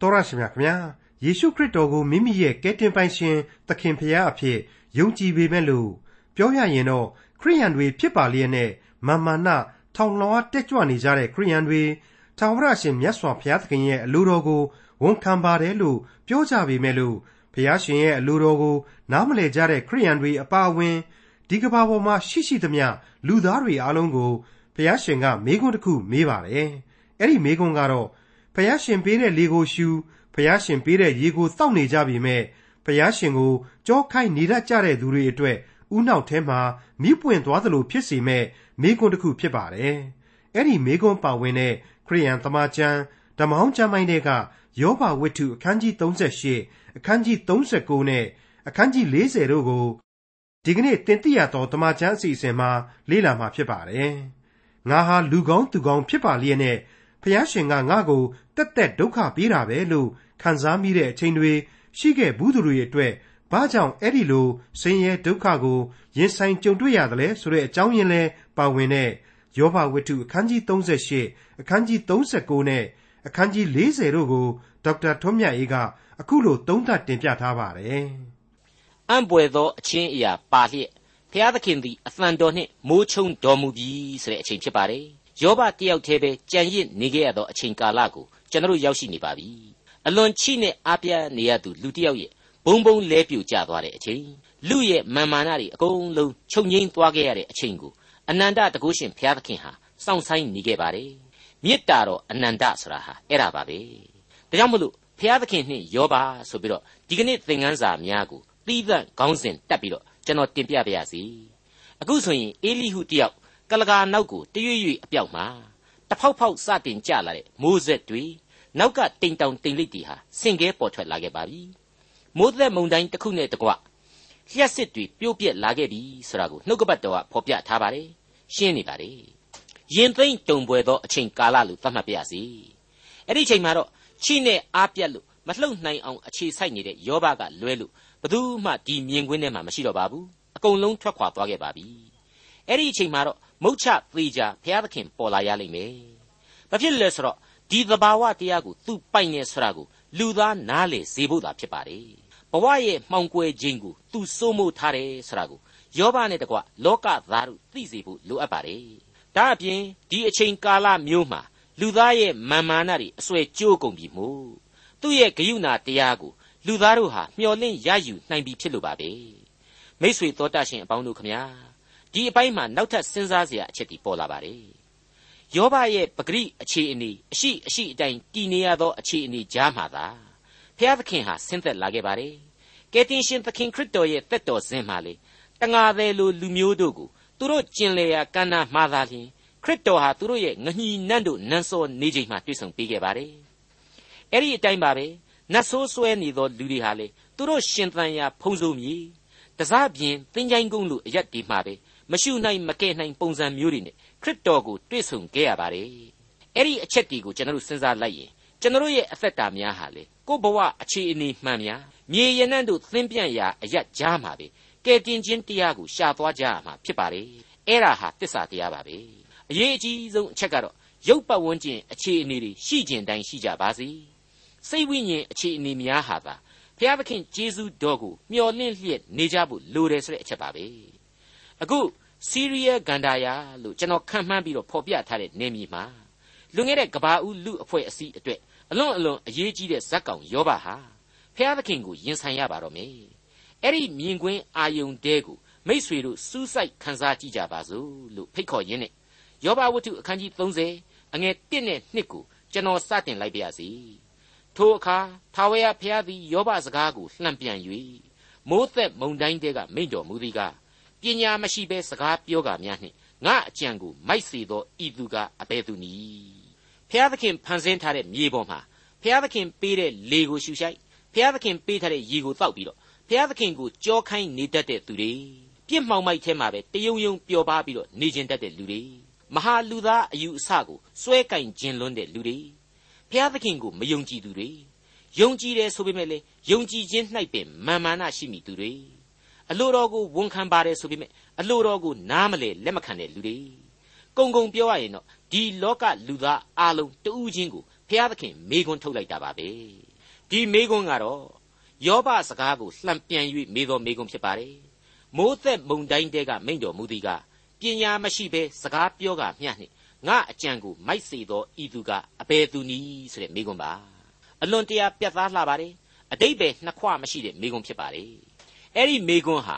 တော်ရရှိမြခင်ဗျာယေရှုခရစ်တော်ကိုမိမိရဲ့ကယ်တင်ပိုင်ရှင်သခင်ဖရာအဖြစ်ယုံကြည်ပေမဲ့လို့ပြောရရင်တော့ခရိယန်တွေဖြစ်ပါလျက်နဲ့မာမာနထောင်လွှားတက်ကြွနေကြတဲ့ခရိယန်တွေထာဝရရှင်မြတ်စွာဘုရားသခင်ရဲ့အလိုတော်ကိုဝန်ခံပါတယ်လို့ပြောကြပေမဲ့လို့ဘုရားရှင်ရဲ့အလိုတော်ကိုနားမလည်ကြတဲ့ခရိယန်တွေအပါအဝင်ဒီကမ္ဘာပေါ်မှာရှိရှိသမျှလူသားတွေအားလုံးကိုဘုရားရှင်ကမေးခွန်းတစ်ခုမေးပါတယ်အဲ့ဒီမေးခွန်းကတော့ ဖယားရှင်ပေးတဲ့လေကိုရှူဖယားရှင်ပေးတဲ့ရေကိုတောက်နေကြပြီမဲ့ဖယားရှင်ကိုကြောခိုင်းနေတတ်ကြတဲ့သူတွေအတွက်ဥနောက်ထဲမှာမိပွင့်သွားသလိုဖြစ်စေမဲ့မိကွန်းတစ်ခုဖြစ်ပါတယ်။အဲ့ဒီမိကွန်းပါဝင်တဲ့ခရိယန်သမာကျမ်းဓမ္မောင်းကျမ်းပိုင်းတွေကယောဘဝတ္ထုအခန်းကြီး38အခန်းကြီး39နဲ့အခန်းကြီး40တို့ကိုဒီကနေ့တင်ပြရတော့ဓမ္မကျမ်းအစီအစဉ်မှာလေ့လာမှာဖြစ်ပါတယ်။ငါဟာလူကောင်းသူကောင်းဖြစ်ပါလျက်နဲ့ ဖျားရှင်ကငါ့ကိုတက်တက်ဒုက္ခပေးတာပဲလို့ခံစားမိတဲ့အချိန်တွေရှိခဲ့ဘူးသူတွေအတွက်ဘာကြောင့်အဲ့ဒီလိုဆင်းရဲဒုက္ခကိုရင်ဆိုင်ကြုံတွေ့ရတယ်လဲဆိုတဲ့အကြောင်းရင်းလဲပါဝင်တဲ့ယောဘဝတ္ထုအခန်းကြီး38အခန်းကြီး39နဲ့အခန်းကြီး40တို့ကိုဒေါက်တာထွန်းမြတ်အေးကအခုလိုသုံးသပ်တင်ပြထားပါတယ်။အံ့ပွေသောအချင်းအရာပါလျက်ဖျားသခင်သည်အသံတော်နှင့်မိုးချုံတော်မူပြီဆိုတဲ့အချိန်ဖြစ်ပါတယ်။ ယောဘတယောက်တည်းပဲကြံရစ်နေခဲ့ရသောအချိန်ကာလကိုကျွန်တော်ရောက်ရှိနေပါပြီအလွန်ချိနဲ့အားပြနေရသူလူတစ်ယောက်ရဲ့ဘုံဘုံလဲပြိုကျသွားတဲ့အချိန်လူရဲ့မာမာနတွေအကုန်လုံးချုပ်ငိမ့်သွားခဲ့ရတဲ့အချိန်ကိုအနန္တတကုရှင်ဘုရားသခင်ဟာစောင့်ဆိုင်နေခဲ့ပါတယ်မေတ္တာတော်အနန္တဆိုတာဟာအဲ့ဒါပါပဲဒါကြောင့်မလို့ဘုရားသခင်နှင့်ယောပါဆိုပြီးတော့ဒီကနေ့သင်ခန်းစာများကိုသီးသန့်ခေါင်းစဉ်တက်ပြီးတော့ကျွန်တော်တင်ပြပါရစေအခုဆိုရင်အေလိဟုတယောက် ကလကာနောက်ကိုတရွေ့ရွေ့အပြောက်မှာတဖောက်ဖောက်စတင်ကြလာတဲ့မိုးဆက်တွေနောက်ကတိမ်တောင်တိမ်လိပ်တွေဟာစင်ကဲပေါ်ထွက်လာခဲ့ပါပြီမိုးသက်မုန်တိုင်းတစ်ခုနဲ့တကွလျှက်စစ်တွေပြိုးပြက်လာခဲ့ပြီဆိုတာကိုနှုတ်ကပတ်တော်ကဖော်ပြထားပါတယ်ရှင်းနေပါတယ်ရင်သိမ့်တုံပွဲသောအချိန်ကာလလို့သတ်မှတ်ပြရစီအဲ့ဒီအချိန်မှာတော့ချိနဲ့အားပြက်လို့မလှုပ်နိုင်အောင်အခြေစိုက်နေတဲ့ယောဘကလွဲလို့ဘသူမှဒီမြင်ကွင်းထဲမှာမရှိတော့ပါဘူးအကုန်လုံးထွက်ခွာသွားခဲ့ပါပြီအဲ့ဒီအချိန်မှာတော့ မုတ်ချသေးကြဘုရားသခင်ပေါ်လာရလိမ့်မယ်။ဘာဖြစ်လဲဆိုတော့ဒီသဘာဝတရားကိုသူပိုင်နေဆိုတာကိုလူသားနားလေစေဖို့သာဖြစ်ပါတယ်။ဘဝရဲ့မှောင်ကွယ်ခြင်းကိုသူစိုးမိုးထားတယ်ဆိုတာကိုယောဘနဲ့တကွလောကသားတို့သိစေဖို့လိုအပ်ပါတယ်။ဒါအပြင်ဒီအချိန်ကာလမျိုးမှာလူသားရဲ့မာမာနတွေအစွဲကြိုးကုန်ပြီမို့သူ့ရဲ့ဂယုဏတရားကိုလူသားတို့ဟာမျှော်လင့်ရယူနိုင်ပြီဖြစ်လို့ပါပဲ။မိษွေတော်တတ်ရှင်အပေါင်းတို့ခမညာ ဒီအပိုင်းမှာနောက်ထပ်စဉ်းစားစရာအချက်တွေပေါ်လာပါတယ်ယောဘရဲ့ပဂရိအခြေအနေအရှိအရှိအတိုင်းတည်နေရသောအခြေအနေကြားမှာသာဖျားသခင်ဟာဆင်းသက်လာခဲ့ပါတယ်ကယ်တင်ရှင်သခင်ခရစ်တော်ရဲ့သက်တော်စဉ်မှာလေတငါသည်လိုလူမျိုးတို့ကိုသူတို့ကျင်လေရာကန္နာမှားသာလျှင်ခရစ်တော်ဟာသူတို့ရဲ့ငညီနန့်တို့နန်းစောနေချိန်မှာတွေ့ဆုံပေးခဲ့ပါတယ်အဲ့ဒီအတိုင်းပါပဲနတ်ဆိုးဆွဲနေသောလူတွေဟာလေသူတို့ရှင်သန်ရာဖုံးစိုးမြေတစားပြင်သင်္ချိုင်းကုန်းလိုအရက်ဒီမှာပဲ မရှုနိုင်မကဲနိုင်ပုံစံမျိုးတွေနဲ့ခရစ်တော်ကိုတွေ့ဆုံခဲ့ရပါတယ်အဲ့ဒီအချက်တွေကိုကျွန်တော်တို့စဉ်းစားလိုက်ရင်ကျွန်တော်ရဲ့အသက်တာများဟာလေကိုဘဝအခြေအနေမှန်များမြေရနံ့တို့သင်ပြန့်ရာအရက်ကြားမှာပဲကဲတင်ချင်းတရားကိုရှာသွားကြရမှာဖြစ်ပါတယ်အဲ့ဒါဟာတစ္ဆာတရားပါပဲအရေးအကြီးဆုံးအချက်ကတော့ရုပ်ပတ်ဝန်းကျင်အခြေအနေတွေရှိကျင်တိုင်းရှိကြပါစေစိတ်ဝိညာဉ်အခြေအနေများဟာသာဘုရားသခင်ဂျေဇုတော်ကိုမျှော်လင့်လျက်နေကြဖို့လိုတယ်ဆိုတဲ့အချက်ပါပဲ အခုစီးရီးယားဂန္ဓာယာလို့ကျွန်တော်ခံမှန်းပြီးတော့ဖော်ပြထားတဲ့နေမြေမှာလွန်ခဲ့တဲ့ကဘာဦးလူအဖွဲ့အစည်းအတွက်အလွန်အလွန်အရေးကြီးတဲ့ဇက်ကောင်ယောဘဟာဖျားသခင်ကိုယင်ဆိုင်ရပါတော့မယ်အဲ့ဒီမြင်ကွင်းအာယုန်တဲကိုမိษွေတို့စူးစိုက်ခန်းစားကြည့်ကြပါစို့လို့ဖိတ်ခေါ်ရင်းနဲ့ယောဘဝတ္ထုအခန်းကြီး30အငယ်1နဲ့2ကိုကျွန်တော်စတင်လိုက်ပါရစေထိုအခါထာဝရဘုရားသည်ယောဘစကားကိုလှန်ပြန်၍မိုးသက်မုန်တိုင်းတဲကမိန့်တော်မူသည်ကား ပညာမရှိဘဲစကားပြောကာများနှင့်ငါအကြံကိုမိုက်စေသောဤသူကအဘယ်သူနည်းဖျားသခင်ဖန်ဆင်းထားတဲ့မြေပေါ်မှာဖျားသခင်ပေးတဲ့လေကိုရှူရှိုက်ဖျားသခင်ပေးထားတဲ့ရေကိုတောက်ပြီးတော့ဖျားသခင်ကိုကြောခိုင်းနေတတ်တဲ့သူတွေပြစ်မှောင်မိုက်ထဲမှာပဲတယုံယုံပျော်ပါပြီးတော့နေကျင်တတ်တဲ့လူတွေမဟာလူသားအယူအဆကိုစွဲကင်ခြင်းလွန်းတဲ့လူတွေဖျားသခင်ကိုမယုံကြည်သူတွေယုံကြည်တယ်ဆိုပေမဲ့လေယုံကြည်ခြင်း၌ပင်မာမာနရှိမိသူတွေ အလိုတော်ကိုဝန်ခံပါတယ်ဆိုပေမဲ့အလိုတော်ကိုနားမလဲလက်မခံတဲ့လူတွေကုံကုံပြောရရင်တော့ဒီလောကလူသားအလုံးတူးချင်းကိုဖျားသခင်မေခွန်းထုတ်လိုက်တာပါပဲဒီမေခွန်းကတော့ယောဘစကားကိုလှန်ပြန်၍မေတော်မေခွန်းဖြစ်ပါတယ်မိုးသက်မုန်တိုင်းတဲကမိန့်တော်မူသည်ကပညာမရှိဘဲစကားပြောကမျှနှင့်ငါအကြံကိုမိုက်စေသောဤသူကအဘယ်သူနည်းဆိုတဲ့မေခွန်းပါအလွန်တရာပြတ်သားလှပါတယ်အတိတ်ပဲနှစ်ခွမရှိတဲ့မေခွန်းဖြစ်ပါတယ် အဲ့ဒီမေခွန်းဟာ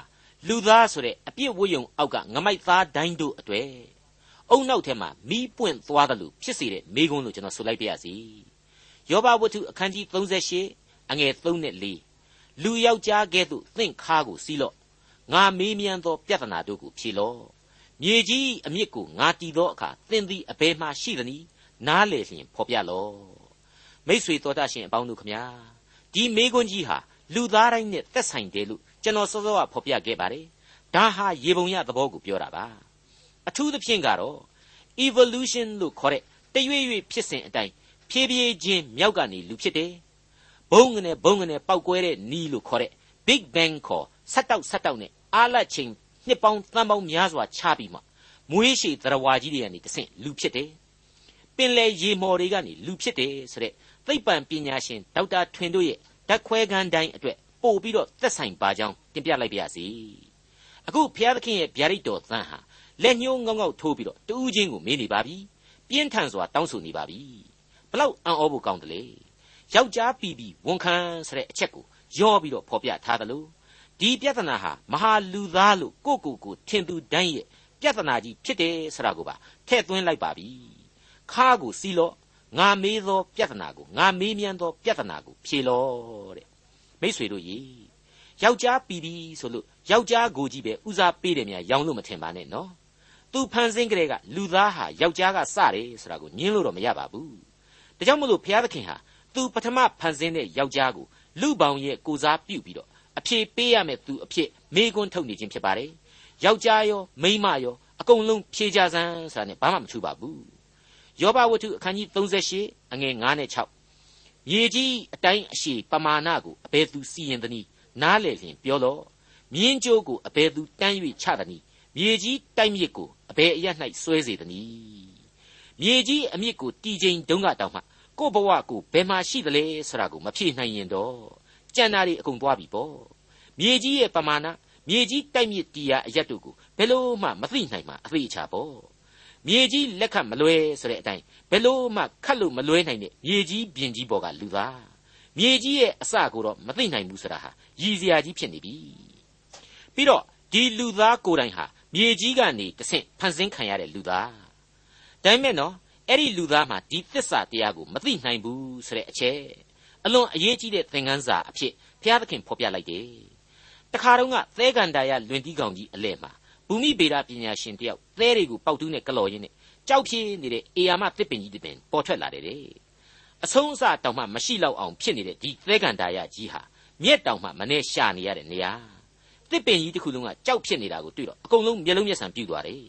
လူသားဆိုတဲ့အပြစ်ဝိယုံအောက်ကငမိုက်သားတိုင်းတို့အတွေ့အုံနောက်ထဲမှာမီးပွင့်သွားတယ်လို့ဖြစ်စေတဲ့မေခွန်းလို့ကျွန်တော်ဆိုလိုက်ပါရစေယောဘဝတ္ထုအခန်းကြီး38အငယ်3နဲ့4လူယောက်ျားကဲ့သို့သင့်ခါကိုစီးလော့ငါမေးမြန်းသောပြဿနာတို့ကိုဖြေလော့မြေကြီးအမြစ်ကိုငါတီးသောအခါသင်သည်အဘယ်မှရှိသနည်းနားလေလျင်ဖော်ပြလော့မိษွေတော်တတ်ရှင်အပေါင်းတို့ခမညာဒီမေခွန်းကြီးဟာလူသားတိုင်းနဲ့သက်ဆိုင်တယ်လို့ ကျွန်တော်စောစောကဖော်ပြခဲ့ပါတယ်ဒါဟာရေပုံရသဘောကိုပြောတာပါအထူးသဖြင့်ကတော့ evolution လို့ခေါ်တဲ့တရွေ့ရွေ့ဖြစ်စဉ်အတိုင်းဖြည်းဖြည်းချင်းမြောက်ကနေလူဖြစ်တယ်ဘုံငနဲ့ဘုံငနဲ့ပောက်ကွဲတဲ့နီးလို့ခေါ်တဲ့ big bang ခေါ်ဆက်တောက်ဆက်တောက်နဲ့အားလက်ချိန်နှစ်ပေါင်းသန်းပေါင်းများစွာခြားပြီးမှမွေးရှည်သရဝါကြီးတွေကနေတဆင့်လူဖြစ်တယ်ပင်လေရေမော်တွေကနေလူဖြစ်တယ်ဆိုတဲ့သိပ္ပံပညာရှင်ဒေါက်တာထွင်တို့ရဲ့ဓာတ်ခွဲခန်းတိုင်းအတွက် ပို့ပြီးတော့သက်ဆိုင်ပါကြောင်းတင်ပြလိုက်ပါရစေအခုဘုရားသခင်ရဲ့ဗျာဒိတ်တော်သံဟာလက်ညှိုးငေါငေါထိုးပြီးတော့တူးချင်းကိုမေးနေပါပြီပြင်းထန်စွာတောင်းဆိုနေပါပြီဘလောက်အံ့ဩဖို့ကောင်းတယ်လေယောက်ျားပြီးပြီးဝန်ခံဆိုတဲ့အချက်ကိုယောပြီးတော့ဖော်ပြထားတယ်လို့ဒီပြဿနာဟာမဟာလူသားလို့ကိုကိုကိုထင်သူတိုင်းရဲ့ပြဿနာကြီးဖြစ်တယ်ဆိုတာကိုပါထည့်သွင်းလိုက်ပါပြီခါကိုစီးလို့ငါမေးသောပြဿနာကိုငါမေးမြန်းသောပြဿနာကိုဖြေလို့တဲ့ မိษွေတို့ရေယောက်ျားပြီးပြီဆိုလို့ယောက်ျားကိုကြီးပဲဦးစားပေးတယ်များရောင်းလို့မထင်ပါနဲ့နော်သူဖန်ဆင်းကြတဲ့ကလူသားဟာယောက်ျားကစတယ်ဆိုတာကိုညင်းလို့တော့မရပါဘူးဒါကြောင့်မလို့ဘုရားသခင်ဟာသူပထမဖန်ဆင်းတဲ့ယောက်ျားကိုလူပေါင်းရဲ့ကိုစားပြုပြီးတော့အဖြေပေးရမယ်သူအဖြစ်မေးခွန်းထုတ်နေခြင်းဖြစ်ပါတယ်ယောက်ျားရောမိန်းမရောအကုန်လုံးဖြေကြစမ်းဆိုတာနဲ့ဘာမှမထူပါဘူးယောဘဝတ္ထုအခန်းကြီး38အငယ်9နဲ့6 မြေကြီးအတိုင်းအရှိပမာဏကိုအဘယ်သူစီရင်သနည်းနားလေလျင်ပြောလော့မြင်းကြိုးကိုအဘယ်သူတန်း၍ချသနည်းမြေကြီးတိုက်မြစ်ကိုအဘယ်အရ၌ဆွဲစေသနည်းမြေကြီးအမြစ်ကိုတီချိန်တုံးကတောင်မှကို့ဘဝကိုဘယ်မှာရှိသလဲဆိုတာကိုမဖြေနိုင်ရင်တော့ကြံတာတွေအကုန်သွားပြီပေါ့မြေကြီးရဲ့ပမာဏမြေကြီးတိုက်မြစ်တီးရအရက်တို့ကိုဘယ်လို့မှမသိနိုင်မှာအသေးချာပေါ့ မြေကြီးလက်ခတ်မလွဲဆိုတဲ့အတိုင်းဘယ်လို့မှခတ်လို့မလွဲနိုင်တဲ့မြေကြီးပြင်ကြီးပေါ်ကလူသားမြေကြီးရဲ့အစကိုတော့မသိနိုင်ဘူးဆိုတာဟာရည်စရာကြီးဖြစ်နေပြီပြီးတော့ဒီလူသားကိုယ်တိုင်ဟာမြေကြီးကနေတဆင့်ဖန်ဆင်းခံရတဲ့လူသားဒါပေမဲ့နော်အဲ့ဒီလူသားမှာဒီသစ္စာတရားကိုမသိနိုင်ဘူးဆိုတဲ့အချက်အလွန်အရေးကြီးတဲ့သင်ခန်းစာအဖြစ်ဘုရားသခင်ဖော်ပြလိုက်တယ်တခါတော့ကသဲကန်တာရလွင်တီးကောင်ကြီးအလဲမှာ ဘူမိဗေဒပညာရှင်တယောက်သဲတွေကိုပေါက်တူးနဲ့ကလော်ရင်းနဲ့ကြောက်ဖြင်းနေတဲ့အေယာမသစ်ပင်ကြီးတစ်ပင်ပေါ်ထွက်လာတယ်တဲ့အဆုံးအစတောင်မှမရှိတော့အောင်ဖြစ်နေတဲ့ဒီသဲကန်တာရကြီးဟာမြက်တောင်မှမနဲ့ရှာနေရတဲ့နေရာသစ်ပင်ကြီးတစ်ခုလုံးကကြောက်ဖြစ်နေတာကိုတွေ့တော့အကုန်လုံးမျက်လုံးမျက်စံပြူသွားတယ်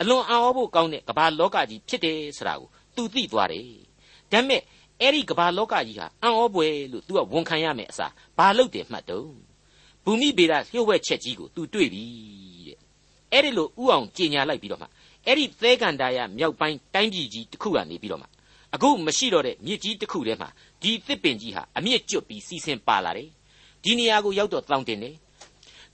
အလွန်အံ့ဩဖို့ကောင်းတဲ့ကမ္ဘာလောကကြီးဖြစ်တယ်ဆိုတာကိုသူသိသွားတယ်ဒါပေမဲ့အဲ့ဒီကမ္ဘာလောကကြီးဟာအံ့ဩပွေလို့ तू ကဝန်ခံရမယ်အစားဘာလို့တယ်မှတ်တော့ဘူမိဗေဒလျှို့ဝှက်ချက်ကြီးကို तू တွေ့ပြီတဲ့ အဲ့ဒီလိုဥအောင်ကြင်ညာလိုက်ပြီးတော့မှအဲ့ဒီသဲကန်တာရမြောက်ပိုင်းတိုင်းပြည်ကြီးတစ်ခုကနေပြီးတော့မှအခုမရှိတော့တဲ့မြစ်ကြီးတစ်ခုထဲမှာဒီသစ်ပင်ကြီးဟာအမြင့်ကျွတ်ပြီးစီစဉ်ပါလာတယ်ဒီနေရာကိုရောက်တော့တောင်းတင်တယ်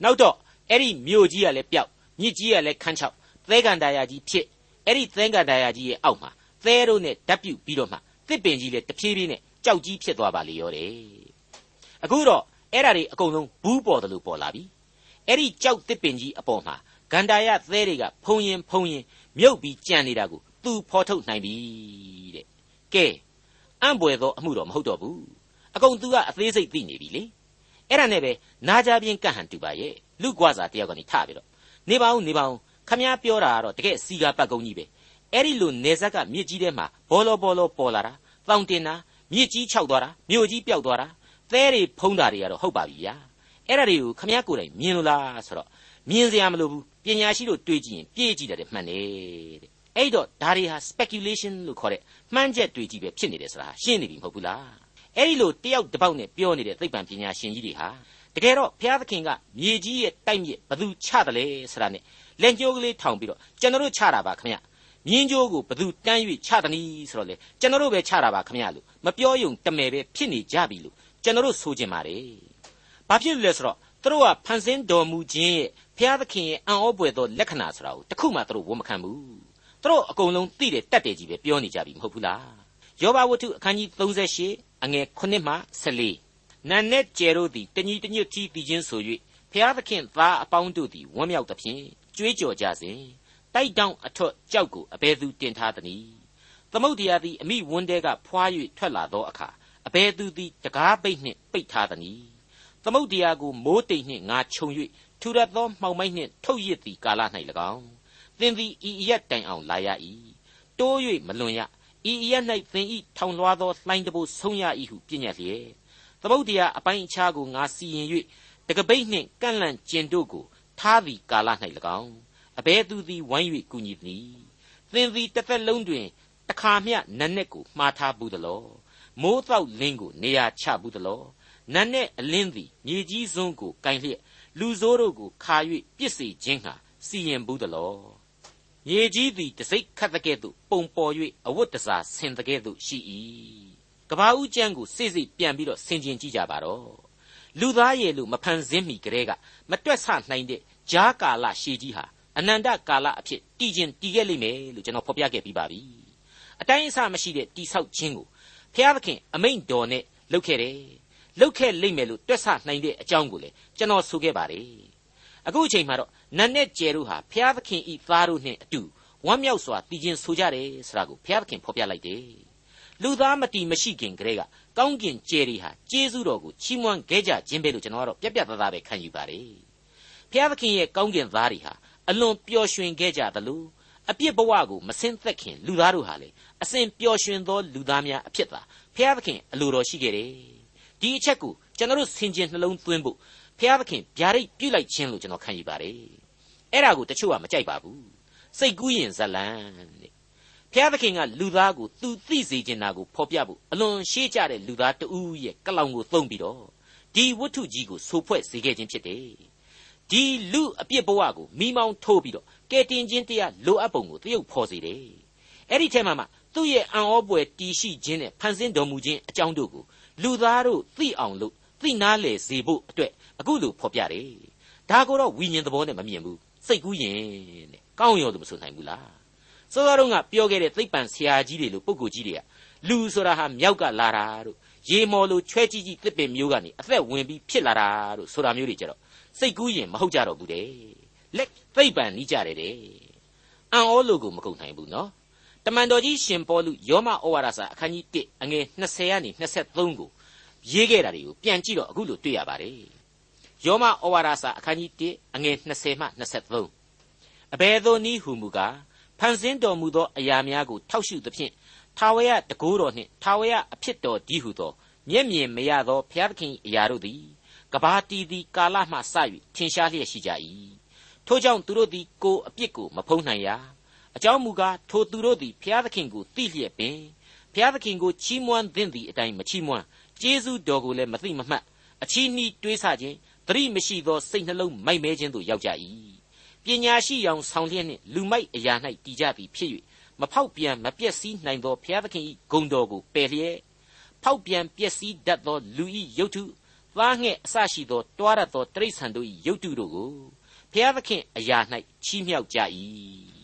နောက်တော့အဲ့ဒီမြို့ကြီးကလည်းပျောက်မြစ်ကြီးကလည်းခန်းချောက်သဲကန်တာယာကြီးဖြစ်အဲ့ဒီသဲကန်တာယာကြီးရဲ့အောက်မှာသဲတို့နဲ့ဓာတ်ပြုတ်ပြီးတော့မှသစ်ပင်ကြီးလည်းတဖြည်းဖြည်းနဲ့ကြောက်ကြီးဖြစ်သွားပါလေရောတယ်အခုတော့အဲ့ဒါတွေအကုန်လုံးဘူးပေါ်တယ်လို့ပေါ်လာပြီအဲ့ဒီကြောက်သစ်ပင်ကြီးအပေါ်မှာ ဂန္ဓာယသဲတွေကဖုံရင်ဖုံရင်မြုပ်ပြီးကြံနေတာကိုသူဖော်ထုတ်နိုင်ပြီတဲ့ကဲအံ့ပွေသောအမှုတော့မဟုတ်တော့ဘူးအကုန်သူကအသေးစိတ်သိနေပြီလေအဲ့ဒါနဲ့ပဲနာကြပြင်းကန့်ဟန်တူပါရဲ့လူကွာစာတယောက်ကနေထပြီးတော့နေပါဦးနေပါဦးခမည်းပြောတာကတော့တကယ်စီကာပတ်ကုန်းကြီးပဲအဲ့ဒီလိုနေဇက်ကမြစ်ကြီးထဲမှာဘောလောဘောလောပေါ်လာတာတောင်တင်တာမြစ်ကြီးခြောက်သွားတာမြို့ကြီးပျောက်သွားတာသဲတွေဖုံးတာတွေကတော့ဟုတ်ပါပြီဗျာအဲ့ဒါတွေကိုခမည်းကိုယ်တိုင်မြင်လို့လားဆိုတော့မြင်စရာမလိုဘူး ပညာရှိတို့တွေးကြည့်ရင်ပြည့်ကြည့်တယ်မှန်တယ်တဲ့အဲ့တော့ဒါတွေဟာ speculation လို့ခေါ်တဲ့မှန်းချက်တွေကြီးပဲဖြစ်နေတယ်ဆိုတာရှင်းနေပြီမဟုတ်ဘူးလားအဲ့ဒီလိုတယောက်တစ်ပေါက်နဲ့ပြောနေတဲ့သိပ္ပံပညာရှင်ကြီးတွေဟာတကယ်တော့ဘုရားသခင်ကမြေကြီးရဲ့တိုက်မြစ်ဘသူချတယ်လဲဆိုတာနဲ့လက်ညှိုးကလေးထောင်ပြီးတော့ကျွန်တော်တို့ချတာပါခင်ဗျမြင်းကြိုးကိုဘသူတန်း၍ချသနည်းဆိုတော့လေကျွန်တော်တို့ပဲချတာပါခမရလို့မပြောယုံတမယ်ပဲဖြစ်နေကြပြီလို့ကျွန်တော်တို့ဆိုချင်ပါတယ်ဘာဖြစ်လို့လဲဆိုတော့သူတို့ကဖန်ဆင်းတော်မူခြင်းရဲ့ ဘုရားသခင်ရဲ့အံ့ဩပွေသောလက္ခဏာဆိုတာကိုတခုမှသူတို့ဝန်မခံဘူးသူတို့အကုန်လုံးသိတယ်တတ်တယ်ကြီးပဲပြောနေကြပြီမဟုတ်ဘူးလားယောဘဝတ္ထုအခန်းကြီး38အငယ်9မှ14နန်နဲ့ကျယ်တို့သည်တညီတညွတ်ကြီးတည်ခြင်းဆို၍ဖျားသခင်သားအပေါင်းတို့သည်ဝမ်းမြောက်သဖြင့်ကြွေးကြော်ကြစဉ်တိုက်တောင်းအထွတ်ကြောက်ကိုအဘယ်သူတင်ထားသနည်းသမုတ်တရားသည်အမိဝန်းတဲကဖွာ၍ထွက်လာသောအခါအဘယ်သူသည်တကားပိတ်နှင့်ပိတ်ထားသနည်းသမုတ်တရားကိုမိုးတိမ်နှင့်ငါခြုံ၍ ထူရသောမှောင်မိုက်နှင့် ထုတ်ရစ်သည်ကာလ၌၎င်း သင်သည်ဤရက်တိုင်အောင် လာရ၏တိုး၍မလွန်ရဤရက်၌သင်ဤထောင်လွှားသော လှိုင်းတဘို့ဆုံးရ၏ဟုပြညတ်လျက် သမုတ်တရားအပိုင်းအခြားကို ငါစီရင်၍တကပိတ်နှင့် ကန့်လန့်ကျင်တို့ကို ထားသည်ကာလ၌၎င်း အဘဲသူသည် ဝိုင်း၍ကူညီသည်သင်သည်တစ်သက်လုံးတွင် တခါမျှနတ်နဲ့ကို မှားထားဘူးသလော မိုးတောက်လင်းကို နေရာချဘူးသလောနတ်နဲ့အလင်းသည် မြေကြီးစွန်းကိုကင်လျက် လူဆိုးတို့ကိုခါ၍ပြစ်စေခြင်းဟာစီရင်ဘူးသလောမြေကြီးသည်တစိ့ခတ်တဲ့ကဲ့သို့ပုံပေါ်၍အဝတ်တစားဆင်တဲ့ကဲ့သို့ရှိ၏ကဘာဦးကျမ်းကိုစိစိပြန်ပြီးတော့ဆင်ခြင်ကြည့်ကြပါတော့လူသားရဲ့လို့မဖန်ဆင်းမိကြတဲ့ကမတွက်ဆနိုင်တဲ့ဂျားကာလရှည်ကြီးဟာအနန္တကာလအဖြစ်တည်ခြင်းတည်ခဲ့လိမ့်မယ်လို့ကျွန်တော်ဖော်ပြခဲ့ပြီးပါပြီအတိုင်းအဆမရှိတဲ့တိဆောက်ခြင်းကိုဖျားသခင်အမိန့်တော်နဲ့လုပ်ခဲ့တယ် လုပ်ခဲ့လိမ့်မယ်လို့တွက်ဆနိုင်တဲ့အကြောင်းကိုလေကျွန်တော်ဆိုခဲ့ပါတယ်အခုအချိန်မှာတော့နတ်နဲ့ကျယ်တို့ဟာဖျားသခင်ဤသားတို့နဲ့အတူဝမ်းမြောက်စွာတည်ခြင်းဆိုကြတယ်ဆိုတာကိုဖျားသခင်ဖော်ပြလိုက်တယ်လူသားမတီမရှိခင်ကတည်းကကောင်းကင်ကျယ်တွေဟာကျေးဇူးတော်ကိုချီးမွမ်းခဲ့ကြခြင်းပဲလို့ကျွန်တော်ကတော့ပြက်ပြက်သားသားပဲခံယူပါတယ်ဖျားသခင်ရဲ့ကောင်းကင်သားတွေဟာအလွန်ပျော်ရွှင်ခဲ့ကြသလိုအပြစ်ဘဝကိုမဆင်းသက်ခင်လူသားတို့ဟာလေအစဉ်ပျော်ရွှင်သောလူသားများအဖြစ်သာဖျားသခင်အလိုတော်ရှိခဲ့တယ် ဒီအချက်ကိုကျွန်တော်တို့ဆင်ခြင်နှလုံးသွင်းဖို့ဖျားသခင်ဗျာဒိတ်ပြုလိုက်ခြင်းလို့ကျွန်တော်ခံယူပါတယ်အဲ့ဒါကိုတချို့ကမကြိုက်ပါဘူးစိတ်ကူးရင်ဇလန်တဲ့ဖျားသခင်ကလူသားကိုသူသိစေချင်တာကိုဖော်ပြဖို့အလွန်ရှေးကြတဲ့လူသားတဦးရဲ့ကလောင်ကိုသုံးပြီးတော့ဒီဝတ္ထုကြီးကိုဆိုဖွဲ့စေခဲ့ခြင်းဖြစ်တယ်ဒီလူအပြစ်ဘဝကိုမိမောင်းထိုးပြီးတော့ကဲတင်ခြင်းတရားလိုအပ်ပုံကိုတရုပ်ဖော်စေတယ်အဲ့ဒီထဲမှာမှသူ့ရဲ့အံ့ဩပွေတီရှိခြင်းနဲ့ဖန်ဆင်းတော်မူခြင်းအကြောင်းတို့ကို လူသားတို့သိအောင်လို့သိနာလေစေဖို့အတွက်အခုလိုဖော်ပြတယ်ဒါကိုတော့ဝိညာဉ်သဘောနဲ့မမြင်ဘူးစိတ်ကူးရင်တဲ့ကောင်းရောလို့မဆိုနိုင်ဘူးလားစောစောတုန်းကပြောခဲ့တဲ့သိပ္ပံဆရာကြီးတွေလို့ပုဂ္ဂိုလ်ကြီးတွေကလူဆိုတာဟာမြောက်ကလာတာတို့ရေမော်လိုချွဲကြီးကြီးတစ်ပင်မျိုးကနေအသက်ဝင်ပြီးဖြစ်လာတာတို့ဆိုတာမျိုးတွေကြတော့စိတ်ကူးရင်မဟုတ်ကြတော့ဘူးတဲ့လက်သိပ္ပံနီးကြတယ်တဲ့အံ့ဩလို့ကိုမကုန်နိုင်ဘူးနော် တမန်တော်ကြီးရှင်ပေါလုယောမဩဝါဒစာအခန်းကြီး1အငယ်20ကနေ23ကိုရေးခဲ့တာတွေကိုပြန်ကြည့်တော့အခုလိုတွေ့ရပါတယ်ယောမဩဝါဒစာအခန်းကြီး1အငယ်20မှ23အဘယ်သို့နည်းဟုမူကားဖန်ဆင်းတော်မူသောအရာများကိုထောက်ရှုသဖြင့်ထာဝရတကိုးတော်နှင့်ထာဝရအဖြစ်တော်ဒီဟုသောမျက်မြင်မရသောဘုရားသခင်အရာတို့သည်ကဘာတီသည်ကာလမှစ၍ထင်ရှားလျက်ရှိကြ၏ထို့ကြောင့်သူတို့သည်ကိုယ်အပြစ်ကိုမဖုံးနိုင်ရာ အကြောင်းမူကားထိုသူတို့သည်ဘုရားသခင်ကိုသိလျက်ပင်ဘုရားသခင်ကိုချီးမွမ်းသင့်သည့်အတိုင်းမချီးမွမ်းကျေးဇူးတော်ကိုလည်းမသိမမှတ်အချီးနှီးတွေးဆခြင်းသတိမရှိသောစိတ်နှလုံးမိုက်မဲခြင်းသို့ရောက်ကြ၏ပညာရှိအောင်ဆောင်လျက်နှင့်လူမိုက်အရာ၌တည်ကြသည်ဖြစ်၍မဖောက်ပြန်မပျက်စီးနိုင်သောဘုရားသခင်၏ဂုဏ်တော်ကိုပယ်လျက်ဖောက်ပြန်ပျက်စီးတတ်သောလူ၏ယုတ်ထုသားငှက်အစရှိသောတွားရသောတိရစ္ဆာန်တို့၏ယုတ်တုတို့ကိုဘုရားသခင်အရာ၌ချီးမြှောက်ကြ၏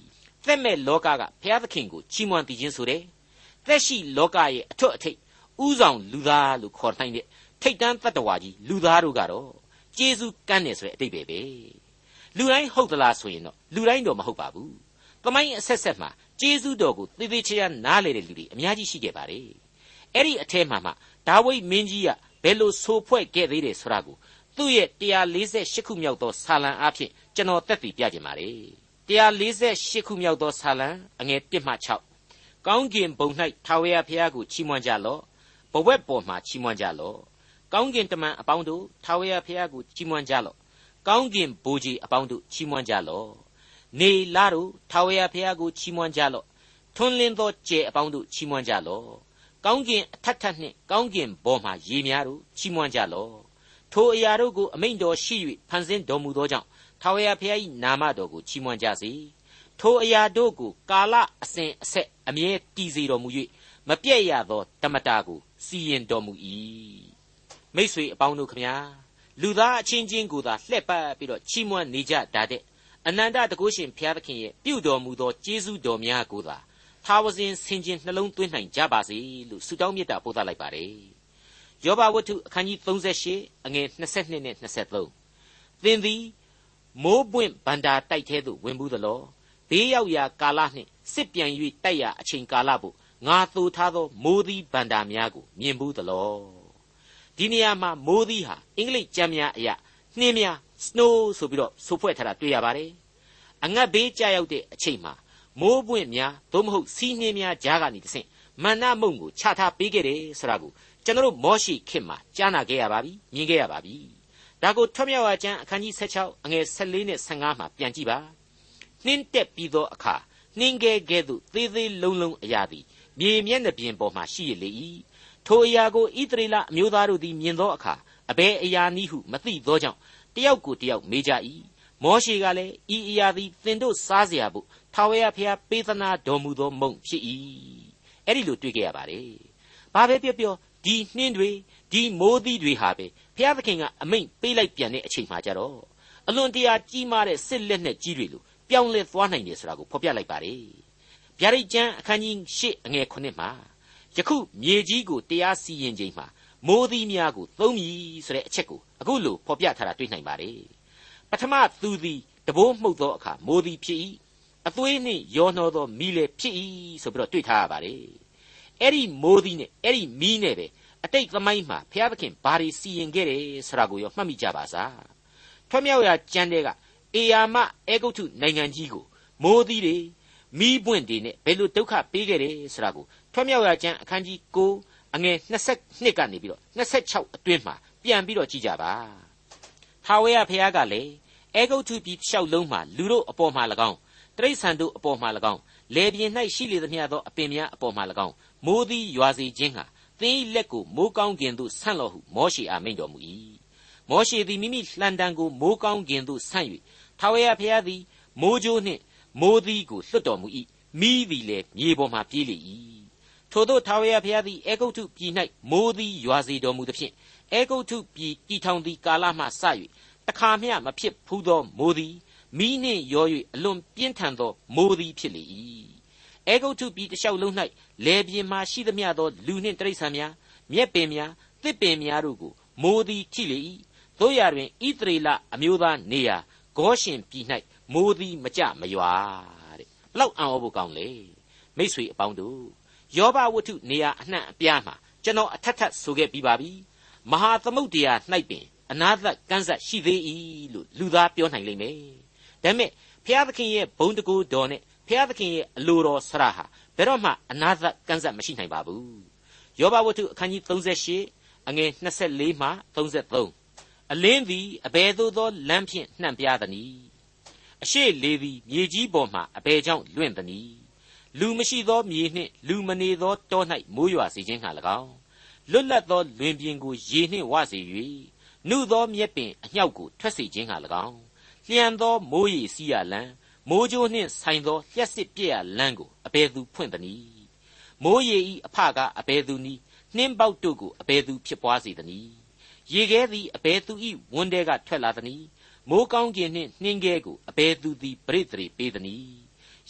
သက်မဲ့လောကကဘုရားသခင်ကိုချီးမွမ်းတည်ခြင်းဆိုတဲ့သက်ရှိလောကရဲ့အထွတ်အထိပ်ဥဆောင်လူသားလို့ခေါ်နိုင်တဲ့ထိတ်တန်းတတ္တဝါကြီးလူသားတို့ကတော့ကျေးဇူးကမ်းတယ်ဆိုတဲ့အတိတ်ပဲပဲလူတိုင်းဟုတ်သလားဆိုရင်တော့လူတိုင်းတော့မဟုတ်ပါဘူးသမိုင်းအဆက်ဆက်မှာကျေးဇူးတော်ကိုသေသေးချာချာနားလေတဲ့လူတွေအများကြီးရှိခဲ့ပါတယ်အဲ့ဒီအထဲမှာမှဒါဝိဒ်မင်းကြီးကဘယ်လိုဆိုဖွဲ့ခဲ့သေးတယ်ဆိုတာကိုသူ့ရဲ့148ခုမြောက်သောဆာလံအားဖြင့်ကျွန်တော်တက်တည်ပြခြင်းပါတယ် 148ခုမြောက်သောဆာလံအငယ်1မှ6ကောင်းကင်ဘုံ၌ထာဝရဘုရားကိုချီးမွမ်းကြလော့ဘဝက်ပေါ်မှာချီးမွမ်းကြလော့ကောင်းကင်တမန်အပေါင်းတို့ထာဝရဘုရားကိုချီးမွမ်းကြလော့ကောင်းကင်ဘိုးကြီးအပေါင်းတို့ချီးမွမ်းကြလော့နေလာတို့ထာဝရဘုရားကိုချီးမွမ်းကြလော့ထွန်းလင်းသောကြယ်အပေါင်းတို့ချီးမွမ်းကြလော့ကောင်းကင်အထက်ထက်နှင့်ကောင်းကင်ဘောမှရေများတို့ချီးမွမ်းကြလော့ထိုအရာတို့ကိုအမိန့်တော်ရှိ၍ဖန်ဆင်းတော်မူသောကြောင့် ထာဝရဘုရား၏နာမတော်ကိုချီးမွမ်းကြစေထိုအရာတို့ကိုကာလအစဉ်အဆက်အမြဲတည်စေတော်မူ၍မပြည့်ရသောဓမ္မတာကိုစီရင်တော်မူ၏မိษွေအပေါင်းတို့ခမညာလူသားအချင်းချင်းကိုသာလှည့်ပတ်ပြီးတော့ချီးမွမ်းနေကြတာတဲ့အနန္တတကုရှင်ဘုရားသခင်ရဲ့ပြုတော်မူသောကျေးဇူးတော်များကိုသာသာဝစဉ်ဆင်ခြင်နှလုံးသွင်းနိုင်ကြပါစေလို့ဆုတောင်းမေတ္တာပို့သလိုက်ပါတယ်ယောဘဝတ္ထုအခန်းကြီး38အငယ်22နဲ့23သင်သည် မိုးပွင့်ဗန္တာတိုက်သေးသို့ဝင်ဘူးသလောဘေးရောက်ရာကာလနှင့်စစ်ပြန်၍တိုက်ရာအချိန်ကာလဖို့ငါသိုထားသောမိုးသီးဗန္တာများကိုမြင်ဘူးသလောဒီနေရာမှာမိုးသီးဟာအင်္ဂလိပ်ကျမ်းများအရနှင်းများ snow ဆိုပြီးတော့ဆိုဖွဲ့ထားတာတွေ့ရပါတယ်အငတ်ဘေးကြာရောက်တဲ့အချိန်မှာမိုးပွင့်များသို့မဟုတ်စီးနှင်းများကြားကနေတဆင့်မန္နမုံကိုချထားပေးခဲ့တယ်ဆိုတာကိုကျွန်တော်တို့မောရှိခေတ်မှာကြားနာခဲ့ရပါပြီမြင်ခဲ့ရပါပြီ ဒါကိုထွတ်မြောက်ဝါကျမ်းအခန်းကြီး16အငယ်14နဲ့15မှာပြန်ကြည့်ပါနှင်းတက်ပြီးသောအခါနှင်းကဲကဲ့သို့သေးသေးလုံးလုံးအရာသည်မြေမျက်နှာပြင်ပေါ်မှရှိရလေ၏ထိုအရာကိုဣသရေလအမျိုးသားတို့သည်မြင်သောအခါအဘယ်အရာနည်းဟုမသိသောကြောင့်တယောက်ကိုတယောက်မေးကြ၏မောရှေကလည်းဤအရာသည်သင်တို့စားเสียဖို့ထာဝရဘုရားပေးသနာတော်မူသောမုံဖြစ်၏အဲ့ဒီလိုတွေ့ကြရပါတယ်ဘာပဲပြောပြောဒီနှင်းတွေဒီမိုးသီးတွေဟာပဲဘု ရားသခင်ကအမိန့်ပေးလိုက်ပြန်တဲ့အချိန်မှကြတော့အလွန်တရာကြီးမားတဲ့စစ်လက်နဲ့ကြီးတွေလို့ပြောင်းလဲသွားနိုင်တယ်ဆိုတာကိုဖော်ပြလိုက်ပါတယ်ဗျာဒိတ်ကျမ်းအခန်းကြီး၈အငယ်9မှာယခုမြေကြီးကိုတရားစီရင်ချိန်မှာမိုးသီးများကိုသုံးမည်ဆိုတဲ့အချက်ကိုအခုလိုဖော်ပြထားတာတွေ့နိုင်ပါတယ်ပထမသူသည်တဘိုးမှုတ်သောအခါမိုးသီးဖြစ်၏အသွေးနှင့်ရောနှောသောမီးလည်းဖြစ်၏ဆိုပြီးတော့တွေ့ထားရပါတယ်အဲ့ဒီမိုးသီးနဲ့အဲ့ဒီမီးနဲ့ပဲ အတိတ်သမိုင်းမှာဘုရားသခင်ဘာတွေစီရင်ခဲ့တယ်ဆိုတာကိုရောမှတ်မိကြပါစားထွမြောက်ရာကျမ်းတဲ့ကအေယာမအဲဂုတ်ထုနိုင်ငံကြီးကိုမိုးသီးတွေမီးပွင့်တွေနဲ့ဘယ်လိုဒုက္ခပေးခဲ့တယ်ဆိုတာကိုထွမြောက်ရာကျမ်းအခန်းကြီး9အငယ်22ကနေပြီးတော့26အတွင်းမှာပြန်ပြီးတော့ကြည့်ကြပါဟာဝဲရဖះကလည်းအဲဂုတ်ထုပြည်လျှောက်လုံးမှာလူတို့အပေါ်မှာ၎င်းတိရစ္ဆာန်တို့အပေါ်မှာ၎င်းလေပြင်း၌ရှိလေသမျှသောအပင်များအပေါ်မှာ၎င်းမိုးသည်ရွာစေခြင်းဟာ သင်၏လက်ကိုမိုးကောင်းကင်သို့ဆန့်လော့ဟုမောရှေအားမိန့်တော်မူ၏မောရှေသည်မိမိလှံတံကိုမိုးကောင်းကင်သို့ဆန့်၍ထာဝရဘုရားသည်မိုးကြိုးနှင့်မိုးသီးကိုလွတ်တော်မူ၏မိသည်လည်းမြေပေါ်မှပြေးလေ၏ထို့သောထာဝရဘုရားသည်အေဂုတ်ထုပြည်၌မိုးသီးရွာစေတော်မူသဖြင့်အေဂုတ်ထုပြည်တည်ထောင်သည့်ကာလမှစ၍တခါမျှမဖြစ်ဖူးသောမိုးသည်မိနှင့်ရော၍အလွန်ပြင်းထန်သောမိုးသည်ဖြစ်လေ၏ အဲဂုတ်ထုပြည်တလျှောက်လုံး၌လေပြင်းမှရှိသမျှသောလူနှင့်တိရစ္ဆာန်များမြက်ပင်များသစ်ပင်များတို့ကိုမိုးသည်ထိလေ၏တို့ရတွင်ဣသရေလအမျိုးသားနေရာဂောရှင်ပြည်၌မိုးသည်မကြမရွာတဲ့ဘလောက်အံ့ဩဖို့ကောင်းလေမိษွေအပေါင်းတို့ယောဘဝတ္ထုနေရာအနှံ့အပြားမှာကျွန်တော်အထက်ထပ်ဆိုခဲ့ပြီးပါပြီမဟာသမုဒ္ဒရာ၌ပင်အနာသက်ကန်းဆက်ရှိသေး၏လို့လူသားပြောနိုင်လိမ့်မယ်ဒါပေမဲ့ဖျားသခင်ရဲ့ဘုံတကူတော်နဲ့ ဖျားသခင်ရဲ့အလိုတော်ဆရာဟာဘယ်တော့မှအနာသက်ကန်းဆက်မရှိနိုင်ပါဘူးယောဘဝတ္ထုအခန်းကြီး38အငယ်24မှ33အလင်းသည်အဘယ်သို့သောလမ်းဖြင့်နှံ့ပြားသနည်းအရှိလေသည်မြေကြီးပေါ်မှအဘယ်ကြောင့်လွင့်သနည်းလူမရှိသောမြေနှင့်လူမနေသောတော၌မိုးရွာစေခြင်းဟာ၎င်းလွတ်လပ်သောလွင်ပြင်ကိုရေနှင့်ဝစေ၍နှုသောမြက်ပင်အညှောက်ကိုထွက်စေခြင်းဟာ၎င်းလျှံသောမိုးရေစီးရလံ မိုးကြိုးနှင့်ဆိုင်သောလျှက်စစ်ပြည့်ရလန်းကိုအဘယ်သူဖွင့်သနည်းမိုးရေဤအဖကအဘယ်သူနည်းနှင်းပေါက်တို့ကိုအဘယ်သူဖြစ်ပွားစေသနည်းရေခဲသည်အဘယ်သူဤဝန်းတဲကထွက်လာသနည်းမိုးကောင်းကင်နှင့်နှင်းခဲကိုအဘယ်သူသည်ပြိတ္တိပေးသနည်း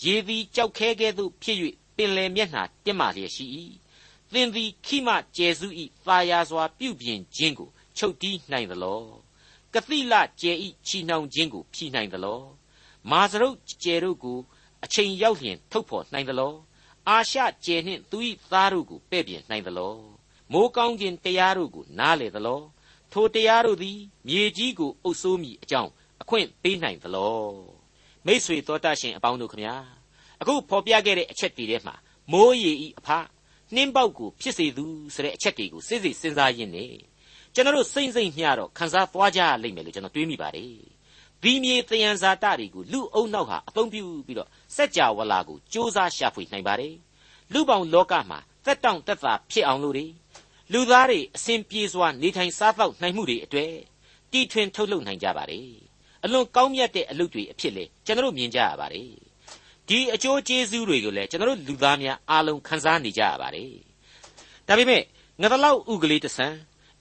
ရေသည်ကြောက်ခဲကဲ့သို့ဖြစ်၍ပင်လယ်မျက်နှာတက်မှလျက်ရှိ၏သင်သည်ခိမကျဲစုဤသာယာစွာပြုပြင်ခြင်းကိုချုပ်တီးနိုင်သလောကတိလကျဲဤချီနှောင်ခြင်းကိုဖြီးနိုင်သလော မာစရုပ်ကျဲတို့ကိုအချိန်ရောက်လျင်ထုတ်ဖော်နိုင်သလောအာရှကျဲနှင့်သူ၏သားတို့ကိုပဲ့ပြင်နိုင်သလောမိုးကောင်းခြင်းတရားတို့ကိုနားလေသလောထိုတရားတို့သည်မြေကြီးကိုအုပ်ဆိုးမိအကြောင်းအခွင့်ပေးနိုင်သလောမိษွေတော်တတ်ရှင်အပေါင်းတို့ခမညာအခုဖော်ပြခဲ့တဲ့အချက်တွေထဲမှာမိုးရေဤအဖနှင်းပေါက်ကိုဖြစ်စေသူဆိုတဲ့အချက်တွေကိုစိတ်စိတ်စဉ်းစားရင်းနဲ့ကျွန်တော်တို့စိမ့်စိမ့်မျှတော့ခန်းစားသွားကြရလိမ့်မယ်လို့ကျွန်တော်တွေးမိပါတယ် ဒီမြေတယံဇာတတွေကိုလူအုံနောက်ဟာအသုံးပြုပြီးတော့စัจ java လာကိုစ조사ရှာဖွေနိုင်ပါတယ်လူပေါင်းလောကမှာသက်တောင့်သက်သာဖြစ်အောင်လို့တွေလူသားတွေအစဉ်ပြေစွာနေထိုင်စားသောက်နိုင်မှုတွေအတွေ့တီထွင်ထုတ်လုပ်နိုင်ကြပါတယ်အလွန်ကောင်းမြတ်တဲ့အလုပ်တွေအဖြစ်လေကျွန်တော်မြင်ကြရပါတယ် ဒီအကျိုးကျေးဇူးတွေကိုလည်းကျွန်တော်တို့လူသားများအားလုံးခံစားနေကြရပါတယ်ဒါပေမဲ့ငတလောက်ဥကလေးတစ်ဆန်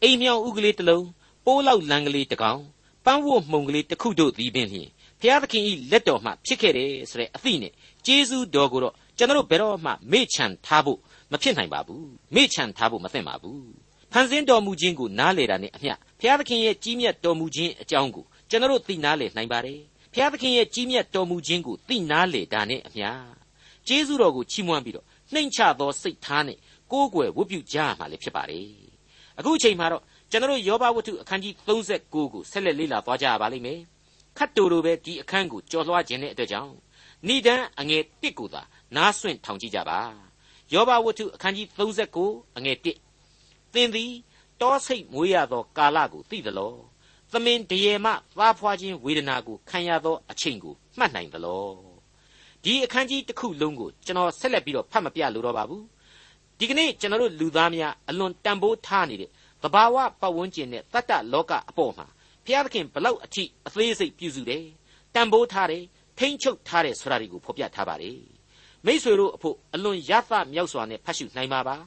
အိမ်မြောင်ဥကလေးတစ်လုံးပိုးလောက်လန်ကလေးတစ်ကောင် ပန်းဝတ်မှုံကလေးတစ်ခုတို့သည်ပင်ဖြင့်ဘုရားသခင်ဤလက်တော်မှဖြစ်ခဲ့တယ်ဆိုတဲ့အသည့်နဲ့ကျေးဇူးတော်ကိုတော့ကျွန်တော်တို့ဘယ်တော့မှမေ့ချန်ထားဖို့မဖြစ်နိုင်ပါဘူးမေ့ချန်ထားဖို့မသင့်ပါဘူးဖန်ဆင်းတော်မူခြင်းကိုနားလေတာနဲ့အမျှဘုရားသခင်ရဲ့ကြီးမြတ်တော်မူခြင်းအကြောင်းကိုကျွန်တော်တို့သိနားလေနိုင်ပါတယ်ဘုရားသခင်ရဲ့ကြီးမြတ်တော်မူခြင်းကိုသိနားလေတာနဲ့အမျှကျေးဇူးတော်ကိုချီးမွမ်းပြီးတော့နှိမ်ချသောစိတ်ထားနဲ့ကိုးကွယ်ဝတ်ပြုကြရမှာလည်းဖြစ်ပါတယ်အခုအချိန်မှာတော့ ကျွန်တော်ယောဘဝတ္ထုအခန်းကြီး39ကိုဆက်လက်လေ့လာသွားကြရပါလိမ့်မယ်ခတ်တူလိုပဲဒီအခန်းကိုကြော်လွှားခြင်းတဲ့အတွက်ကြောင့်ဏိဒန်းအငယ်1ကိုသာနားဆွင့်ထောင်ကြည့်ကြပါယောဘဝတ္ထုအခန်းကြီး39အငယ်1သင်သည်တောဆိတ်မွေးရသောကာလကိုသိသလောသမင်တရေမှသားဖွာခြင်းဝေဒနာကိုခံရသောအချိန်ကိုမှတ်နိုင်သလောဒီအခန်းကြီးတစ်ခုလုံးကိုကျွန်တော်ဆက်လက်ပြီးတော့ဖတ်မပြလို့တော့ပါဘူးဒီကနေ့ကျွန်တော်တို့လူသားများအလွန်တန်ဖိုးထားနေတဲ့ သဘာဝပတ်ဝန်းကျင်နဲ့တတ္တလောကအပေါ်မှာဘုရားသခင်ဘလောက်အထိအသေးစိတ်ပြုစုတယ်တန်ဖိုးထားတယ်ထိမ့်ချုပ်ထားတယ်ဆိုတာတွေကိုဖော်ပြထားပါတယ်မိษွေတို့အဖို့အလွန်ရသမြောက်စွာနဲ့ဖတ်ရှုနိုင်ပါပါ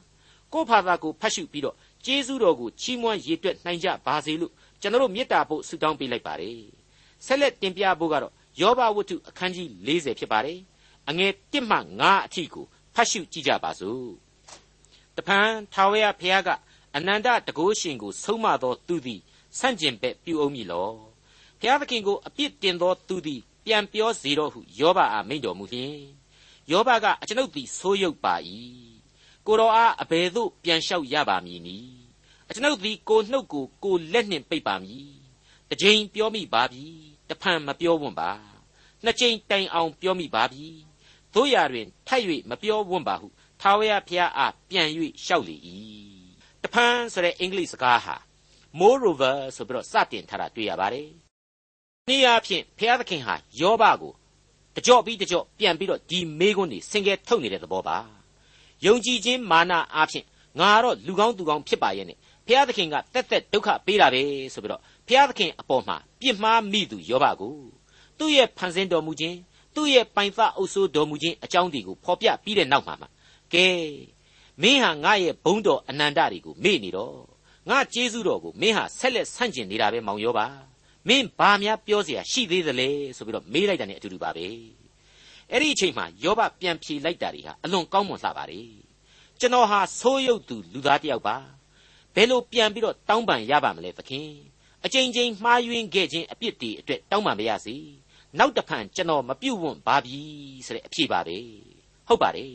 ကိုယ့်ဘာသာကိုဖတ်ရှုပြီးတော့ကျေးဇူးတော်ကိုချီးမွမ်းရည်တွက်နိုင်ကြပါစေလို့ကျွန်တော်တို့မေတ္တာပို့ဆုတောင်းပေးလိုက်ပါတယ်ဆက်လက်တင်ပြဖို့ကတော့ယောဘဝတ္ထုအခန်းကြီး40ဖြစ်ပါတယ်အငယ်1မှ9အထိကိုဖတ်ရှုကြည့်ကြပါစို့တဖန်ထာဝရဘုရားက အနန္တတကုရှင်ကိုဆုံးမသောသူသည်ဆန့်ကျင်ဘက်ပြုအောင်မည်လောဘုရားသခင်ကိုအပြစ်တင်သောသူသည်ပြန်ပြောစေတော့ဟုယောဘအားမိန့်တော်မူလျင်ယောဘကအကျွန်ုပ်သည်ဆိုးရုပ်ပါ၏ကိုတော်အားအဘယ်သို့ပြန်လျှောက်ရပါမည်နည်းအကျွန်ုပ်သည်ကိုနှုတ်ကိုကိုလက်နှင့်ပိတ်ပါမည်တစ်ကြိမ်ပြောမိပါပြီတဖန်မပြောဝွန့်ပါနှစ်ကြိမ်တိုင်အောင်ပြောမိပါပြီတို့ရတွင်ထိုက်၍မပြောဝွန့်ပါဟုထာဝရဘုရားအားပြန်၍လျှောက်လေ၏ တဖန်ဆိုတဲ့အင်္ဂလိပ်စကားဟာ moreover ဆိုပြီးတော့စတင်ထားတာတွေ့ရပါတယ်။နေ့အဖြစ်ဘုရားသခင်ဟာယောဘကိုတကြော့ပြီးတကြော့ပြန်ပြီးတော့ဒီမေးခွန်းတွေဆင်ကဲထုတ်နေတဲ့သဘောပါ။ယုံကြည်ခြင်းမာနအားဖြင့်ငါတော့လူကောင်းသူကောင်းဖြစ်ပါရဲ့နဲ့ဘုရားသခင်ကတက်တက်ဒုက္ခပေးတာပဲဆိုပြီးတော့ဘုရားသခင်အပေါ်မှာပြစ်မှားမိသူယောဘကိုသူ့ရဲ့ဖန်ဆင်းတော်မူခြင်းသူ့ရဲ့ပိုင်သအုပ်စိုးတော်မူခြင်းအကြောင်းတွေကိုဖော်ပြပြီးတဲ့နောက်မှာမှာကဲ မင်းဟာငါရဲ့ဘုံတော်အနန္တတွေကိုမေ့နေတော့ငါကျေးဇူးတော်ကိုမင်းဟာဆက်လက်ဆန့်ကျင်နေတာပဲမောင်ရောပါမင်းဘာများပြောเสียရှိသေးသလဲဆိုပြီးတော့မေးလိုက်တာ ਨੇ အတူတူပါပဲအဲ့ဒီအချိန်မှာယောဘပြန်ဖြေလိုက်တာတွေဟာအလွန်ကောင်းမွန်လှပါတယ်ကျွန်တော်ဟာဆိုးရုပ်သူလူသားတစ်ယောက်ပါဘယ်လိုပြန်ပြီးတော့တောင်းပန်ရပါမလဲသခင်အချိန်ချင်းမှားယွင်းခဲ့ခြင်းအပြစ်တွေအတွက်တောင်းပန်ပါရစေနောက်တဖန်ကျွန်တော်မပြုတ်ဝွန့်ပါပြီဆိုတဲ့အဖြေပါပဲဟုတ်ပါတယ်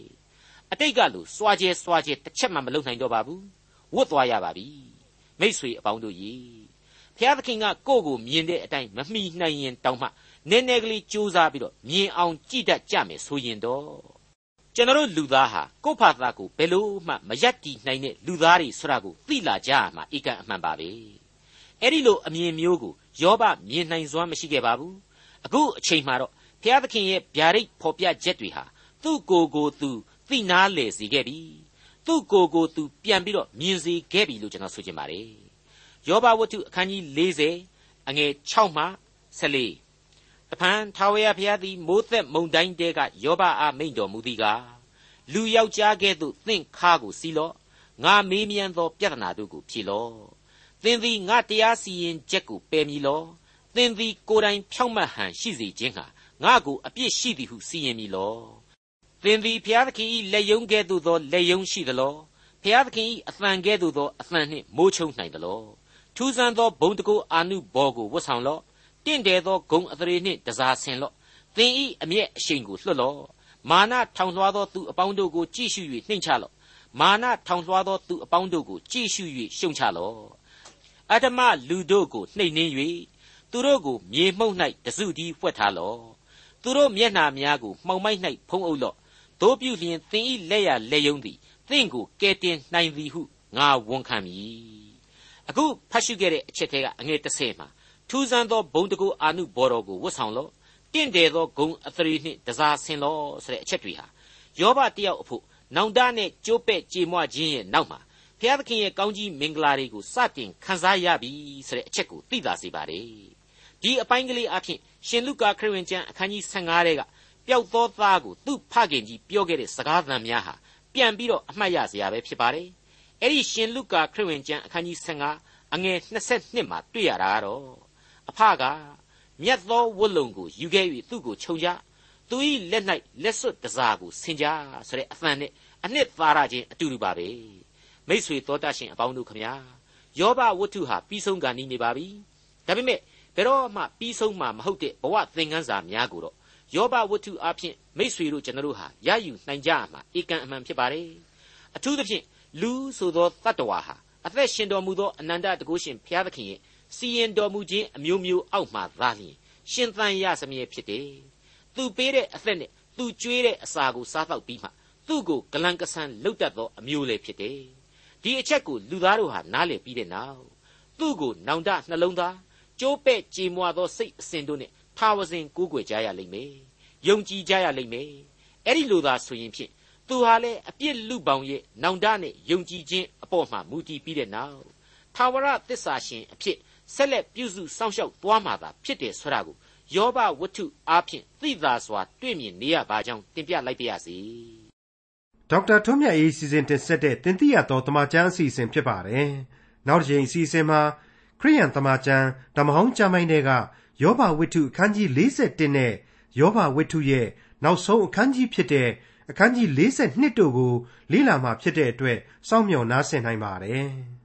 အတိတ်ကလို့စွာကျဲစွာကျဲတစ်ချက်မှမလုပ်နိုင်တော့ပါဘူးဝတ်သွားရပါပြီမိษွေအပေါင်းတို့ရေဘုရားသခင်ကကိုယ့်ကိုမြင်တဲ့အတိုင်းမမှီနိုင်ရင်တောင်းမှနည်းနည်းကလေးကြိုးစားပြီးတော့မြင်အောင်ကြည့်တတ်ကြမယ်ဆိုရင်တော့ကျွန်တော်လူသားဟာကိုယ့်ဖာသာကိုဘယ်လို့မှမယက်တည်နိုင်တဲ့လူသားတွေဆိုတာကိုသိလာကြရမှာဧကန်အမှန်ပါပဲအဲ့ဒီလိုအမြင်မျိုးကိုယောဘမြင်နိုင်စွမ်းမရှိခဲ့ပါဘူးအခုအချိန်မှတော့ဘုရားသခင်ရဲ့ဗျာဒိတ်ဖော်ပြချက်တွေဟာသူ့ကိုယ်ကိုသူ သိနာလေစေခဲ့ပြီသူ့ကိုယ်ကိုသူပြန်ပြီးတော့မြင်စေခဲ့ပြီလို့ကျွန်တော်ဆိုချင်ပါတယ်ယောဘဝတ္ထုအခန်းကြီး40အငယ်6မှ14တဖန်ထာဝရဘုရားသည်မိုးသက်မုန်တိုင်းတဲကယောဘအားမိန့်တော်မူသည်ကားလူယောက်ျားကဲ့သို့သင်ခါကိုစီးလော့ငါမေးမြန်းသောပြဿနာတို့ကိုဖြေလော့သင်သည်ငါတရားစီရင်ချက်ကိုပယ်မည်လောသင်သည်ကိုယ်တိုင်ဖြောင့်မတ်ဟန်ရှိစေခြင်းဟာငါကိုအပြစ်ရှိသည်ဟုစီရင်မည်လော သင်သည်ဘုရားသခင်၏လက်ယုံကဲ့သို့သောလက်ယုံရှိသလောဘုရားသခင်၏အသံကဲ့သို့သောအသံနှင့်မိုးချုံနိုင်သလောထူးဆန်းသောဘုံတကုအာနုဘော်ကိုဝတ်ဆောင်လော့တင့်တယ်သောဂုံအသရေနှင့်တစားဆင်လော့သင်၏အမျက်အရှိန်ကိုလွှတ်လော့မာနထောင်လွှားသောသူအပေါင်းတို့ကိုကြည့်ရှု၍နှိမ့်ချလော့မာနထောင်လွှားသောသူအပေါင်းတို့ကိုကြည့်ရှု၍ရှုံချလော့အတ္တမလူတို့ကိုနှိမ်နှင်း၍သူတို့ကိုမြေမှုန့်၌တစုတည်းဖွက်ထားလော့သူတို့မျက်နှာများကိုမှောင်မိုက်၌ဖုံးအုပ်လော့ တို့ပြုလျင်သင်ဤလက်ရလက်ယုံသည်သင်ကိုကဲတင်နိုင်သည်ဟုငါဝန်ခံမည်အခုဖတ်ရှုခဲ့တဲ့အချက်ထဲကအငယ်30မှာထူးဆန်းသောဘုံတကူအာနုဘော်တော်ကိုဝတ်ဆောင်လော့တင့်တယ်သောဂုံအသရေနှင့်တစားဆင်လော့ဆိုတဲ့အချက်တွေဟာယောဘတယောက်အဖို့နောင်တနဲ့ကြိုးပဲ့ကြေမွခြင်းရဲ့နောက်မှာဘုရားသခင်ရဲ့ကောင်းကြီးမင်္ဂလာတွေကိုစတင်ခံစားရပြီဆိုတဲ့အချက်ကိုသိသာစေပါတယ်ဒီအပိုင်းကလေးအဖြစ်ရှင်လုကာခရစ်ဝင်ကျမ်းအခန်းကြီး15ထဲက ပျောက်သောသားကိုသူ့ဖခင်ကြီးပြောခဲ့တဲ့စကားသံများဟာပြန်ပြီးတော့အမှတ်ရစရာပဲဖြစ်ပါတယ်အဲ့ဒီရှင်လုကာခရစ်ဝင်ကျမ်းအခန်းကြီး15အငယ်22မှာတွေ့ရတာကတော့အဖကမြတ်သောဝတ်လုံကိုယူခဲ့၍သူ့ကိုခြုံကြသူ၏လက်၌လက်စွပ်တစားကိုဆင်ကြဆိုတဲ့အသံနဲ့အနှစ်သာရချင်းအတူတူပါပဲမိษွေတော်တတ်ရှင်အပေါင်းတို့ခမညာယောဘဝတ္ထုဟာပြီးဆုံးကန်နေပါပြီဒါပေမဲ့ဘယ်တော့မှပြီးဆုံးမှာမဟုတ်တဲ့ဘဝသင်ခန်းစာများကိုတော့ ယောဘဝတ္ထုအဖြစ်မိษွေတို့ကျွန်တော်တို့ဟာရယူနိုင်ကြမှာဧကန်အမှန်ဖြစ်ပါတယ်အထူးသဖြင့်လူဆိုသောတတ္တဝါဟာအသက်ရှင်တော်မူသောအနန္တတကုရှင်ဘုရားသခင်ရဲ့စီရင်တော်မူခြင်းအမျိုးမျိုးအောက်မှာသာလျှင်ရှင်သန်ရစမြဲဖြစ်တယ်သူပေးတဲ့အသက်နဲ့သူကျွေးတဲ့အစာကိုစားတော့ပြီးမှသူ့ကိုဂလန်ကဆန်လှုပ်တတ်သောအမျိုးလည်းဖြစ်တယ်ဒီအချက်ကိုလူသားတို့ဟာနားလည်ပြီးတဲ့နောက်သူ့ကိုနောင်တနှလုံးသားကျိုးပဲ့ကြေမွာသောစိတ်အစဉ်တို့နဲ့ ထာဝစဉ်ကိုးကွယ်ကြရလိမ့်မယ်ယုံကြည်ကြရလိမ့်မယ်အဲ့ဒီလိုသာဆိုရင်ဖြင့်သူဟာလည်းအပြစ်လူပောင်ရဲ့နောင်တနဲ့ယုံကြည်ခြင်းအပေါ်မှာမူတည်ပြီးတဲ့နောက်ထာဝရသစ္စာရှင်အဖြစ်ဆက်လက်ပြုစုစောင့်ရှောက်သွားမှာသာဖြစ်တယ်ဆိုတာကိုယောဘဝတ္ထုအားဖြင့်သိသာစွာတွေ့မြင်နေရပါကြောင်းတင်ပြလိုက်ပါရစေဒေါက်တာထွန်းမြတ်ရေးစီစဉ်တင်ဆက်တဲ့တင်ပြတော်တမချန်းအစီအစဉ်ဖြစ်ပါတယ်နောက်တစ်ချိန်အစီအစဉ်မှာခရိယန်တမချန်းဓမ္မဟောင်းကျမ်းပိုင်းတွေက ယောဘဝတ္ထုအခန်းကြီး41နဲ့ယောဘဝတ္ထုရဲ့နောက်ဆုံးအခန်းကြီးဖြစ်တဲ့အခန်းကြီး42တို့ကိုလေ့လာမှဖြစ်တဲ့အတွက်စောင့်မျှော်နားဆင်နိုင်ပါတယ်။